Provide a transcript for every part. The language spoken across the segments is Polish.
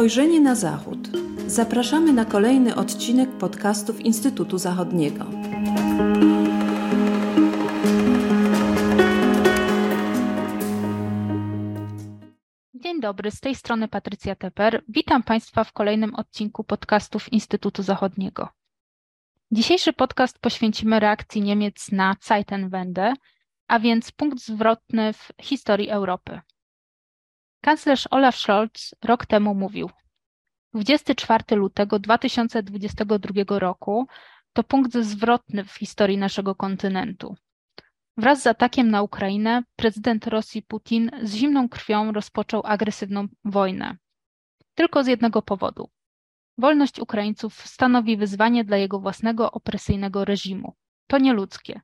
Spojrzenie na Zachód. Zapraszamy na kolejny odcinek podcastów Instytutu Zachodniego. Dzień dobry, z tej strony Patrycja Teper. Witam Państwa w kolejnym odcinku podcastów Instytutu Zachodniego. Dzisiejszy podcast poświęcimy reakcji Niemiec na Zeitenwende, a więc punkt zwrotny w historii Europy. Kanclerz Olaf Scholz rok temu mówił: 24 lutego 2022 roku to punkt zwrotny w historii naszego kontynentu. Wraz z atakiem na Ukrainę prezydent Rosji Putin z zimną krwią rozpoczął agresywną wojnę. Tylko z jednego powodu. Wolność Ukraińców stanowi wyzwanie dla jego własnego opresyjnego reżimu. To nieludzkie.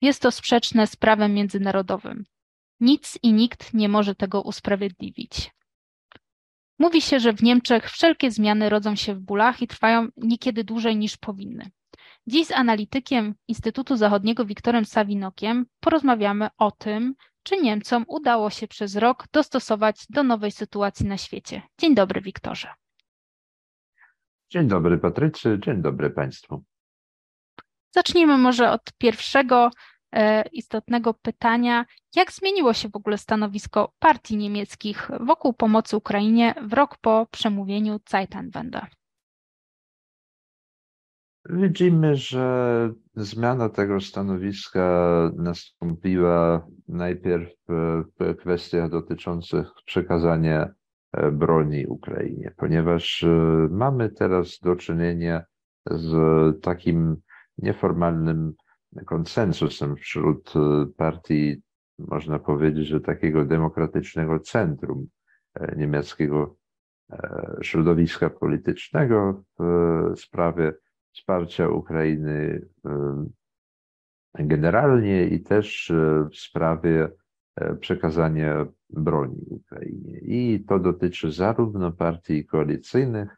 Jest to sprzeczne z prawem międzynarodowym. Nic i nikt nie może tego usprawiedliwić. Mówi się, że w Niemczech wszelkie zmiany rodzą się w bólach i trwają niekiedy dłużej niż powinny. Dziś z analitykiem Instytutu Zachodniego Wiktorem Sawinokiem porozmawiamy o tym, czy Niemcom udało się przez rok dostosować do nowej sytuacji na świecie. Dzień dobry, Wiktorze. Dzień dobry, Patrycy. Dzień dobry Państwu. Zacznijmy może od pierwszego istotnego pytania, jak zmieniło się w ogóle stanowisko partii niemieckich wokół pomocy Ukrainie w rok po przemówieniu Zeitenwende? Widzimy, że zmiana tego stanowiska nastąpiła najpierw w kwestiach dotyczących przekazania e, broni Ukrainie, ponieważ e, mamy teraz do czynienia z takim nieformalnym konsensusem wśród e, partii, można powiedzieć, że takiego demokratycznego centrum e, niemieckiego e, środowiska politycznego w sprawie wsparcia Ukrainy generalnie i też w sprawie przekazania broni Ukrainie. I to dotyczy zarówno partii koalicyjnych, E,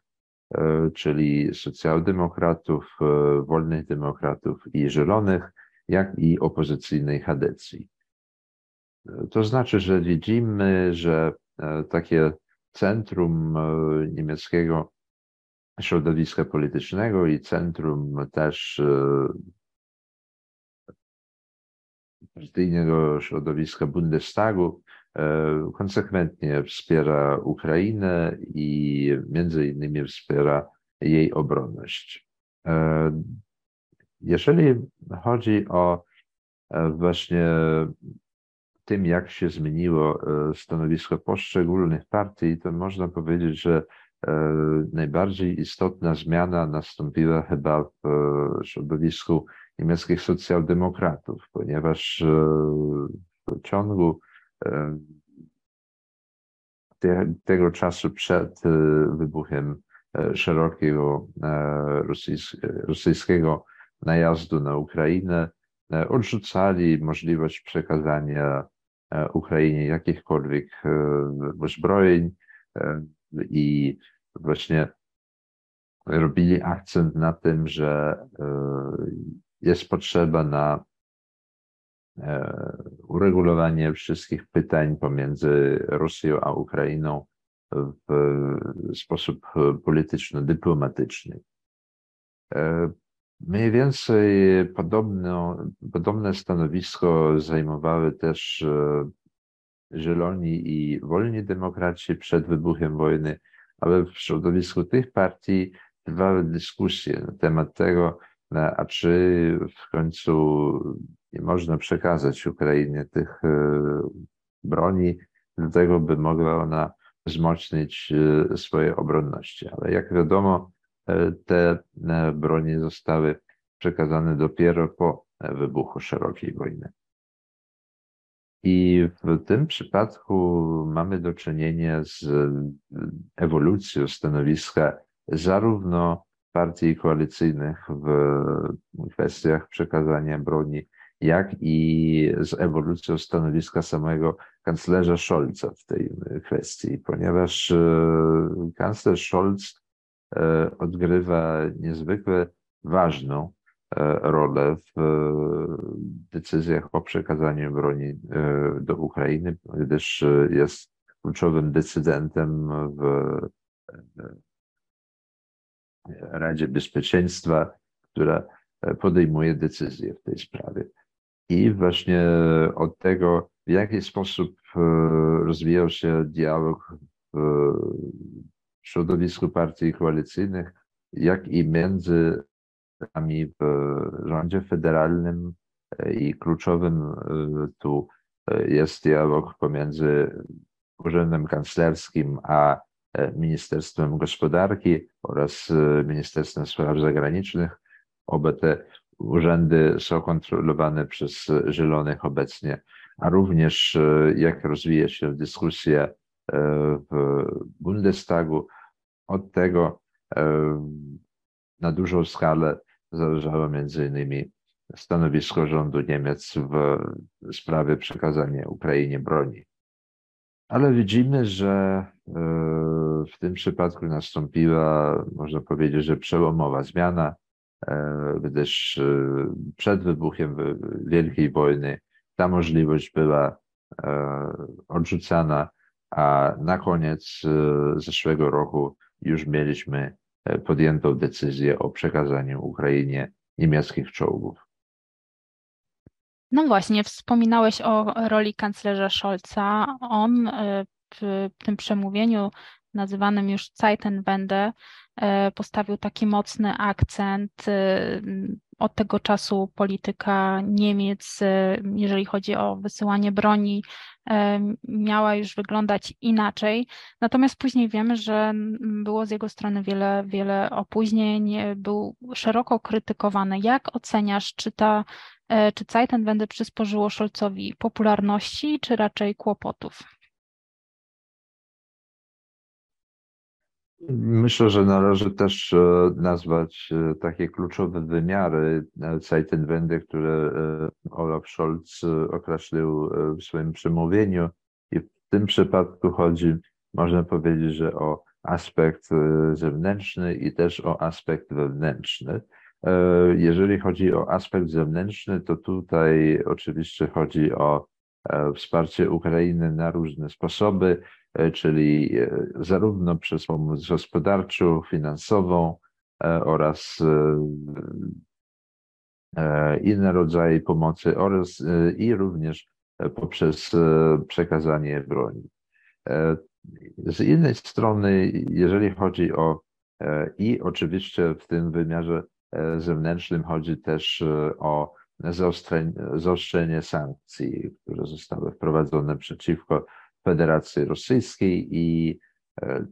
czyli socjaldemokratów, e, wolnych demokratów i zielonych, jak i opozycyjnej Hadecji. E, to znaczy, że widzimy, że takie centrum niemieckiego środowiska politycznego i centrum też partyjnego środowiska Bundestagu E, konsekwentnie wspiera Ukrainę i między innymi wspiera jej obronność. E, jeżeli chodzi o e, właśnie tym, jak się zmieniło stanowisko poszczególnych partii, to można powiedzieć, że najbardziej istotna zmiana nastąpiła chyba w środowisku niemieckich socjaldemokratów, ponieważ w ciągu te, tego czasu przed e, wybuchem e, szerokiego e, rosyjskiego najazdu na Ukrainę odrzucali możliwość przekazania Ukrainie jakichkolwiek uzbrojeń i właśnie robili akcent na tym, że jest potrzeba na E, uregulowanie wszystkich pytań pomiędzy Rosją a Ukrainą w sposób polityczno-dyplomatyczny. E, mniej więcej podobno, podobne stanowisko zajmowały też e, Zieloni i Wolni Demokraci przed wybuchem wojny, ale w środowisku tych partii trwały dyskusje na temat tego, a czy w końcu nie można przekazać Ukrainie tych e, broni do tego, by mogła ona wzmocnić e, swoje obronności. Ale jak wiadomo, e, te broni zostały przekazane dopiero po wybuchu szerokiej wojny. I w tym przypadku mamy do czynienia z ewolucją stanowiska zarówno partii koalicyjnych w kwestiach przekazania broni jak i z ewolucją stanowiska samego kanclerza Scholza w tej kwestii, ponieważ e, kanclerz Scholz e, odgrywa niezwykle ważną e, rolę w decyzjach o przekazaniu broni do Ukrainy, gdyż jest kluczowym decydentem w Radzie Bezpieczeństwa, która podejmuje decyzje w tej sprawie. I właśnie od tego, w jaki sposób rozwijał się dialog w środowisku partii koalicyjnych, jak i między nami w rządzie federalnym i kluczowym tu jest dialog pomiędzy Urzędem Kanclerskim a Ministerstwem Gospodarki oraz Ministerstwem Spraw Zagranicznych. Oba te urzędy są kontrolowane przez Zielonych obecnie, a również jak rozwija się dyskusja w Bundestagu. Od tego na dużą skalę zależało między innymi stanowisko rządu Niemiec w sprawie przekazania Ukrainie broni. Ale widzimy, że e, w tym przypadku nastąpiła, można powiedzieć, że przełomowa zmiana, e, gdyż e, przed wybuchem Wielkiej Wojny ta możliwość była odrzucana, a na koniec zeszłego roku już mieliśmy podjętą decyzję o przekazaniu Ukrainie niemieckich czołgów. No właśnie, wspominałeś o roli kanclerza Scholza. On e, w tym przemówieniu nazywanym już Zeitenwende e, postawił taki mocny akcent. E, od tego czasu polityka Niemiec, jeżeli chodzi o wysyłanie broni, miała już wyglądać inaczej. Natomiast później wiemy, że było z jego strony wiele, wiele opóźnień, był szeroko krytykowany. Jak oceniasz, czy ta E, czy Zeitenwende przysporzyło Scholzowi popularności, czy raczej kłopotów? Myślę, że należy też e, nazwać e, takie kluczowe wymiary Zeitenwende, które Olaf Scholz określił w swoim przemówieniu. I w tym przypadku chodzi, można powiedzieć, że o aspekt zewnętrzny i też o aspekt wewnętrzny. E, jeżeli chodzi o aspekt zewnętrzny, to tutaj oczywiście chodzi o e, wsparcie Ukrainy na różne sposoby, e, czyli zarówno przez pomoc gospodarczą, finansową oraz inne rodzaje pomocy oraz i również poprzez przekazanie broni. Z innej strony, jeżeli chodzi o i oczywiście w tym wymiarze zewnętrznym chodzi też e, o zaostrzenie sankcji, które zostały wprowadzone przeciwko Federacji Rosyjskiej i e,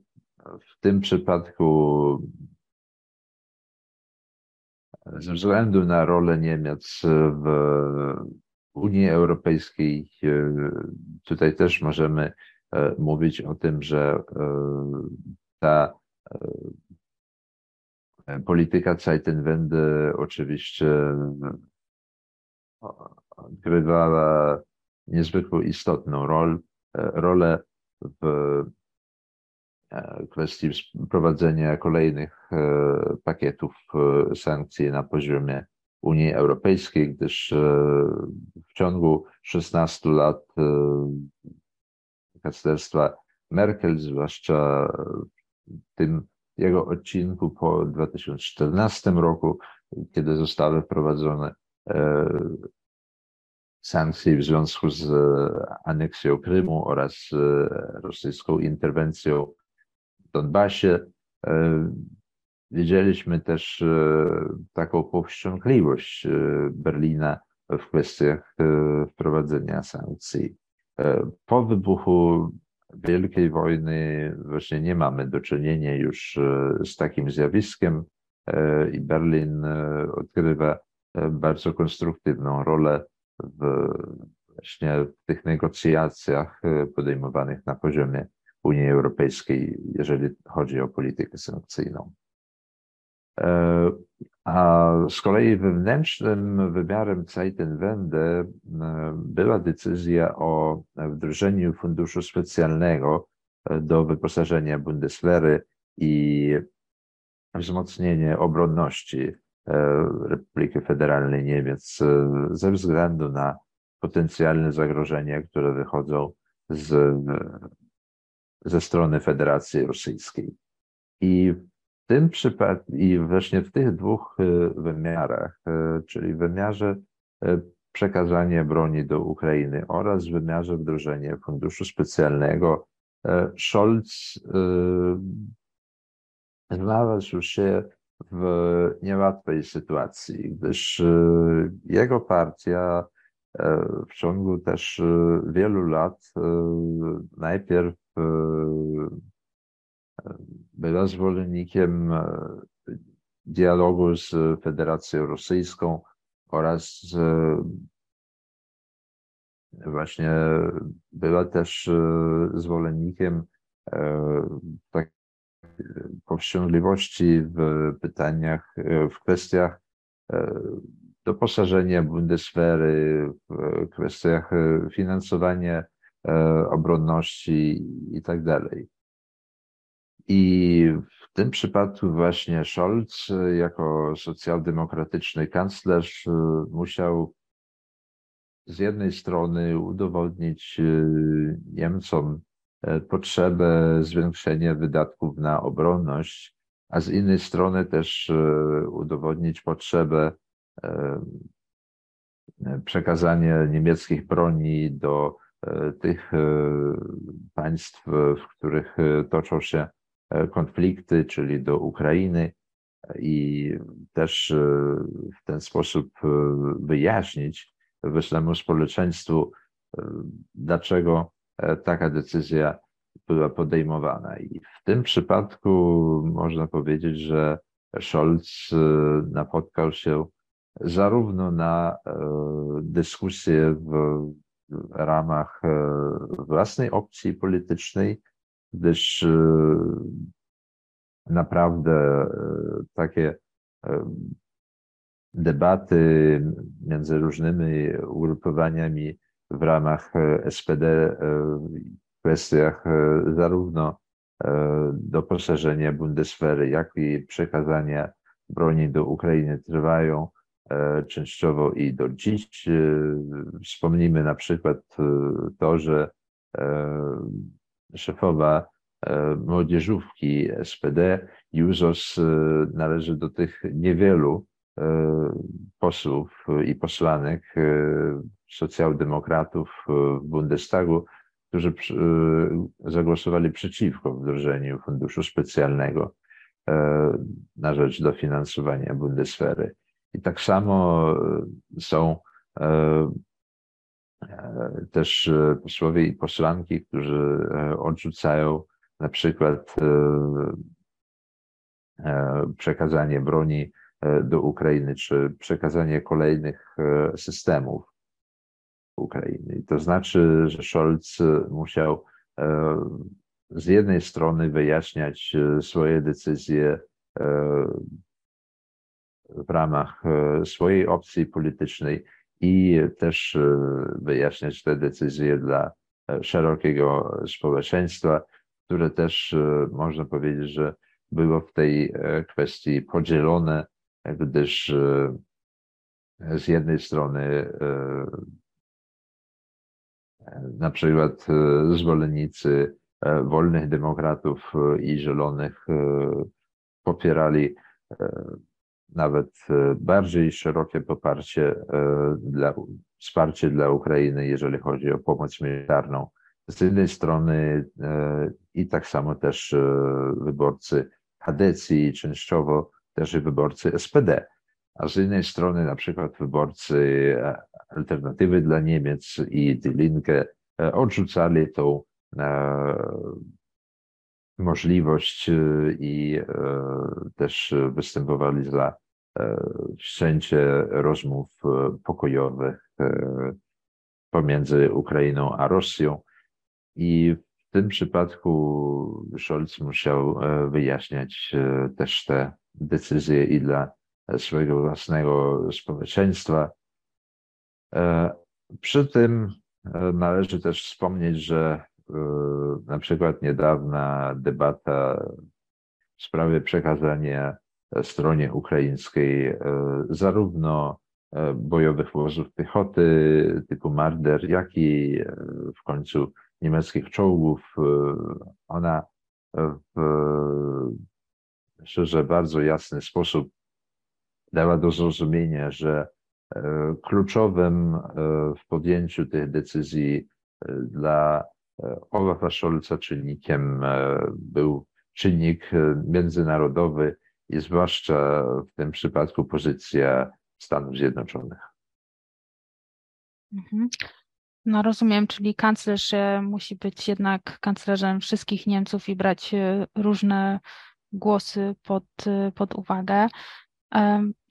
w tym przypadku ze względu na rolę Niemiec w Unii Europejskiej, e, tutaj też możemy mówić o tym, że ta Polityka Zeitenwende oczywiście odgrywała niezwykle istotną rol, rolę w e, kwestii wprowadzenia kolejnych e, pakietów e, sankcji na poziomie Unii Europejskiej, gdyż w ciągu 16 lat kanclerstwa Merkel, zwłaszcza w tym jego odcinku po 2014 roku, kiedy zostały wprowadzone e, sankcje w związku z aneksją Krymu oraz rosyjską interwencją w Donbasie. E, widzieliśmy też e, taką powściągliwość Berlina w kwestiach wprowadzenia sankcji. Po wybuchu Wielkiej Wojny właśnie nie mamy do czynienia już e, z takim zjawiskiem e, i Berlin e, odgrywa bardzo konstruktywną rolę w właśnie w tych negocjacjach podejmowanych na poziomie Unii Europejskiej, jeżeli chodzi o politykę sankcyjną. A z kolei wewnętrznym wymiarem Zeitenwende e, była decyzja o wdrożeniu funduszu specjalnego e, do wyposażenia Bundeswehry i wzmocnienie obronności e, Republiki Federalnej Niemiec ze względu na potencjalne zagrożenia, które wychodzą z, ze strony Federacji Rosyjskiej. I w tym przypadku, i właśnie w tych dwóch wymiarach, czyli wymiarze przekazania broni do Ukrainy oraz wymiarze wdrożenia funduszu specjalnego, Scholz znalazł się w niełatwej sytuacji, gdyż e, jego partia e, w ciągu też e, wielu lat najpierw była zwolennikiem dialogu z Federacją Rosyjską oraz właśnie była też zwolennikiem tak powściągliwości w pytaniach, w kwestiach e, doposażenia Bundeswehry, w kwestiach finansowania e, obronności i tak dalej. I w tym przypadku właśnie Scholz jako socjaldemokratyczny kanclerz e, musiał z jednej strony udowodnić Niemcom, E, potrzebę zwiększenia wydatków na obronność, a z innej strony też e, udowodnić potrzebę e, przekazania niemieckich broni do tych państw, w których toczą się konflikty, czyli do Ukrainy, i też w ten sposób wyjaśnić wyszłemu społeczeństwu, dlaczego E, taka decyzja była podejmowana. I w tym przypadku można powiedzieć, że Scholz e, napotkał się zarówno na e, dyskusję w ramach własnej opcji politycznej, gdyż naprawdę takie debaty między różnymi ugrupowaniami w ramach e, SPD e, w kwestiach e, zarówno doposażenia Bundeswehry, jak i przekazania broni do Ukrainy trwają częściowo i do dziś. Wspomnijmy na przykład to, że szefowa młodzieżówki SPD, Juzos, należy do tych niewielu posłów i posłanek socjaldemokratów e, w Bundestagu, którzy e, zagłosowali przeciwko wdrożeniu funduszu specjalnego e, na rzecz dofinansowania Bundeswehry. I tak samo są też posłowie i posłanki, którzy odrzucają na przykład przekazanie broni do Ukrainy, czy przekazanie kolejnych systemów Ukrainy. To znaczy, że Scholz musiał e, z jednej strony wyjaśniać e, swoje decyzje e, w ramach swojej opcji politycznej i też wyjaśniać te decyzje dla szerokiego społeczeństwa, które też można powiedzieć, że było w tej kwestii podzielone, gdyż z jednej strony na przykład e, zwolennicy e, wolnych demokratów e, i zielonych popierali nawet bardziej szerokie poparcie dla, wsparcie dla Ukrainy, jeżeli chodzi o pomoc militarną. Z jednej strony i tak samo też wyborcy Hadecji częściowo też i wyborcy SPD, a z innej strony na przykład wyborcy Alternatywy dla Niemiec i Die Linke e, odrzucali tą e, możliwość e, i też występowali za wszczęcie rozmów pokojowych pomiędzy Ukrainą a Rosją. I w tym przypadku Scholz musiał wyjaśniać też te decyzje i dla swojego własnego społeczeństwa, E, przy tym e, należy też wspomnieć, że e, na przykład niedawna debata w sprawie przekazania stronie ukraińskiej zarówno bojowych wozów piechoty typu Marder, jak i w końcu niemieckich czołgów. Ona w myślę, że bardzo jasny sposób dała do zrozumienia, że kluczowym w podjęciu tych decyzji dla Olafa Scholza czynnikiem był czynnik międzynarodowy i zwłaszcza w tym przypadku pozycja Stanów Zjednoczonych. Mhm. No rozumiem, czyli kanclerz musi być jednak kanclerzem wszystkich Niemców i brać e, różne głosy pod, pod uwagę.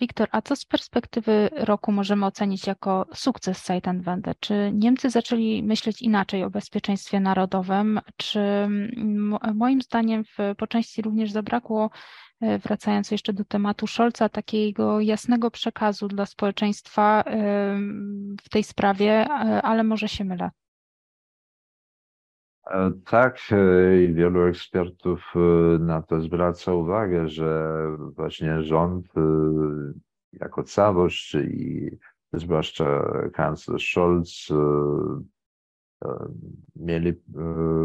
Wiktor, a co z perspektywy roku możemy ocenić jako sukces Zeitenwende? Czy Niemcy zaczęli myśleć inaczej o bezpieczeństwie narodowym? Czy moim zdaniem w, po części również zabrakło E, wracając jeszcze do tematu Scholza, takiego jasnego przekazu dla społeczeństwa w tej sprawie, e, ale może się mylę. E, tak, i wielu ekspertów na to zwraca uwagę, że właśnie rząd jako całość i zwłaszcza kanclerz Scholz mieli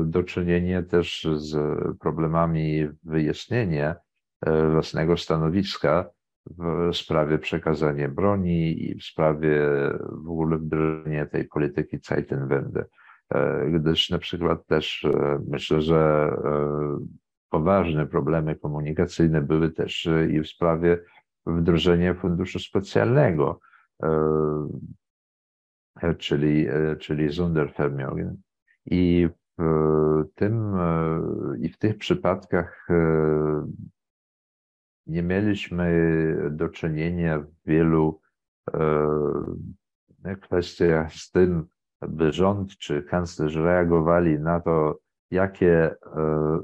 do czynienia też z problemami wyjaśnienia E, własnego stanowiska w sprawie przekazania broni i w sprawie w ogóle wdrożenia tej polityki Zeitenwende. E, gdyż na przykład też e, myślę, że poważne problemy komunikacyjne były też i w sprawie wdrożenia funduszu specjalnego, czyli, czyli Sondervermögen. I w tym i w tych przypadkach nie mieliśmy do czynienia w wielu e, kwestiach z tym, by rząd czy kanclerz reagowali na to, jakie e,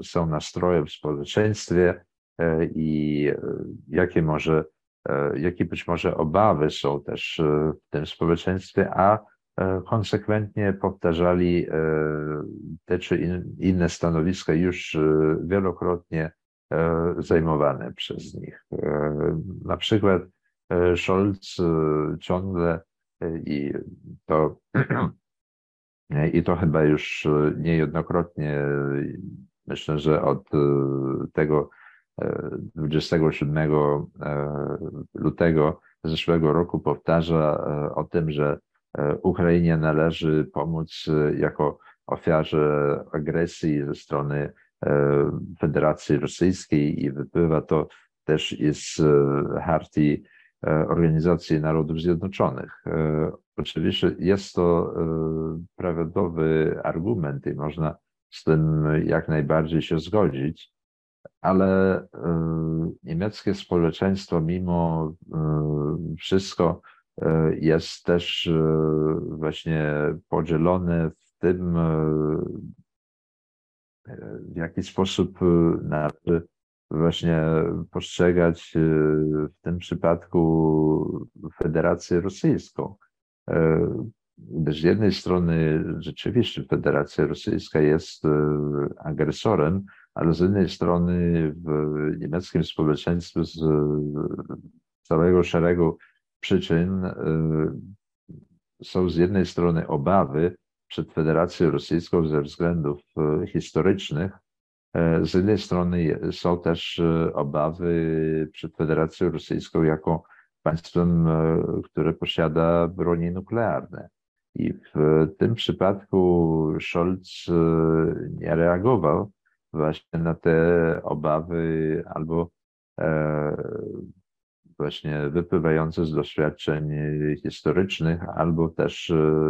są nastroje w społeczeństwie e, i jakie może, jakie być może obawy są też w tym społeczeństwie, a konsekwentnie powtarzali te czy inne stanowiska już wielokrotnie E, zajmowane przez nich. E, na przykład e, Scholz ciągle i to, i to chyba już niejednokrotnie, myślę, że od tego 27 lutego zeszłego roku powtarza o tym, że Ukrainie należy pomóc jako ofiarze agresji ze strony E, Federacji Rosyjskiej i wypływa to też z e, Hartii e, Organizacji Narodów Zjednoczonych. Oczywiście jest to prawidłowy argument i można z tym jak najbardziej się zgodzić, ale niemieckie społeczeństwo mimo wszystko jest też właśnie podzielone w tym, w jaki sposób należy właśnie postrzegać y, w tym przypadku Federację Rosyjską. Gdyż e, z jednej strony rzeczywiście Federacja Rosyjska jest y, agresorem, ale z innej strony w niemieckim społeczeństwie z całego szeregu przyczyn są z jednej strony obawy, przed Federacją Rosyjską ze względów historycznych. E, z jednej strony są też e, obawy przed Federacją Rosyjską jako państwem, które posiada broni nuklearne. I w tym przypadku Scholz nie reagował właśnie na te obawy albo właśnie wypływające z doświadczeń historycznych, albo też e,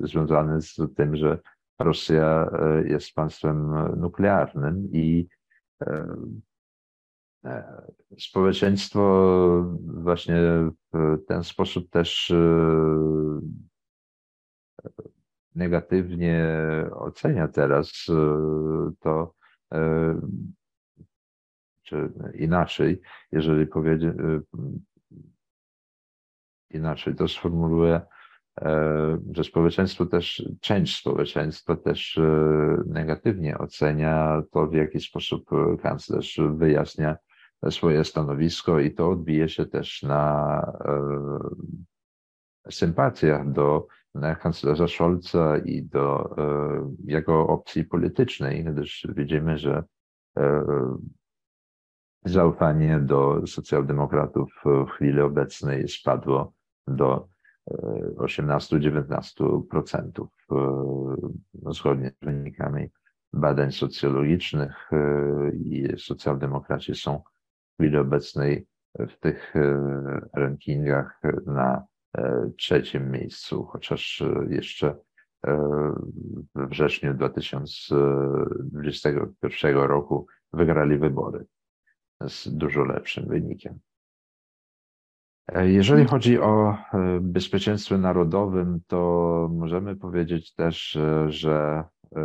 związane z tym, że Rosja e, jest państwem nuklearnym i e, społeczeństwo właśnie w ten sposób też negatywnie ocenia teraz to czy inaczej, jeżeli powiedzieć inaczej, to sformułuję, e, że społeczeństwo też, część społeczeństwa też e, negatywnie ocenia to, w jaki sposób kanclerz wyjaśnia swoje stanowisko i to odbije się też na e, sympatiach do kanclerza Scholza i do jego opcji politycznej, gdyż widzimy, że zaufanie do socjaldemokratów w chwili obecnej spadło do 18-19%. No, zgodnie z wynikami badań socjologicznych i socjaldemokraci są w chwili obecnej w tych rankingach na trzecim miejscu, chociaż jeszcze we wrześniu 2021 roku wygrali wybory z dużo lepszym wynikiem. Jeżeli chodzi o e, bezpieczeństwo narodowym, to możemy powiedzieć też, e, że e,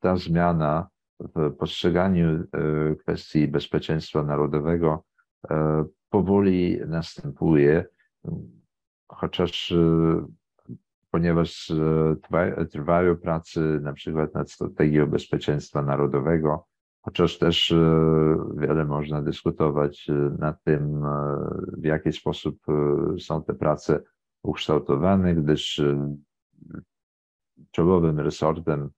ta zmiana w postrzeganiu kwestii bezpieczeństwa narodowego powoli następuje, chociaż ponieważ trwają prace na przykład nad strategią bezpieczeństwa narodowego, chociaż też e, wiele można dyskutować e, nad tym, e, w jaki sposób są te prace ukształtowane, gdyż czołowym resortem,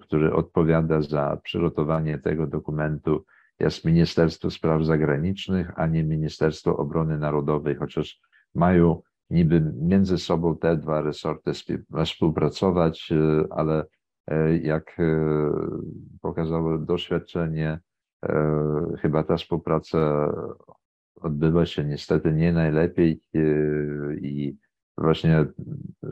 który odpowiada za przygotowanie tego dokumentu, jest Ministerstwo Spraw Zagranicznych, a nie Ministerstwo Obrony Narodowej, chociaż mają niby między sobą te dwa resorty współpracować, ale jak e, pokazało doświadczenie, e, chyba ta współpraca odbywa się niestety nie najlepiej i właśnie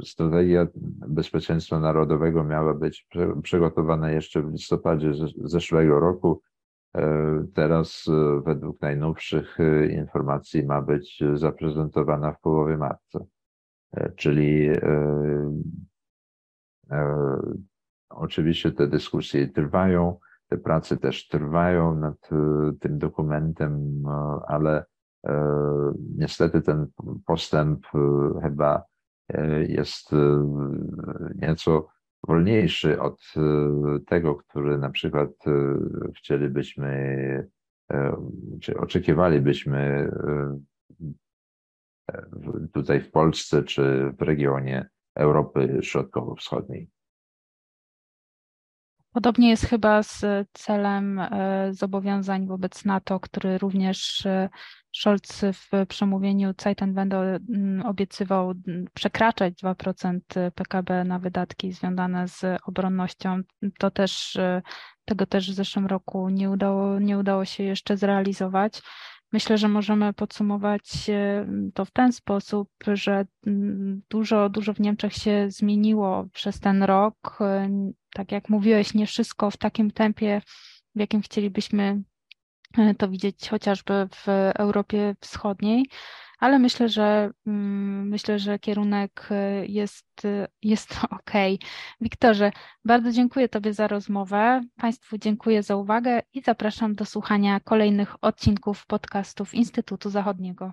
strategia bezpieczeństwa narodowego miała być przygotowana jeszcze w listopadzie zeszłego roku. Teraz według najnowszych informacji ma być zaprezentowana w połowie marca. Czyli Oczywiście te dyskusje trwają, te prace też trwają nad e, tym dokumentem, e, ale e, niestety ten postęp chyba jest nieco wolniejszy od tego, który na przykład chcielibyśmy, czy oczekiwalibyśmy tutaj w Polsce, czy w regionie Europy Środkowo-Wschodniej. Podobnie jest chyba z celem e, zobowiązań wobec NATO, który również e, Scholz w przemówieniu Zeitenwende mm, obiecywał przekraczać 2% PKB na wydatki związane z obronnością. To też, e, tego też w zeszłym roku nie udało, nie udało się jeszcze zrealizować. Myślę, że możemy podsumować to w ten sposób, że mm, dużo, dużo w Niemczech się zmieniło przez ten rok. Tak jak mówiłeś, nie wszystko w takim tempie, w jakim chcielibyśmy e, to widzieć chociażby w Europie Wschodniej, ale myślę, że mm, myślę, że kierunek e, jest, e, jest ok. Wiktorze, bardzo dziękuję Tobie za rozmowę. Państwu dziękuję za uwagę i zapraszam do słuchania kolejnych odcinków podcastów Instytutu Zachodniego.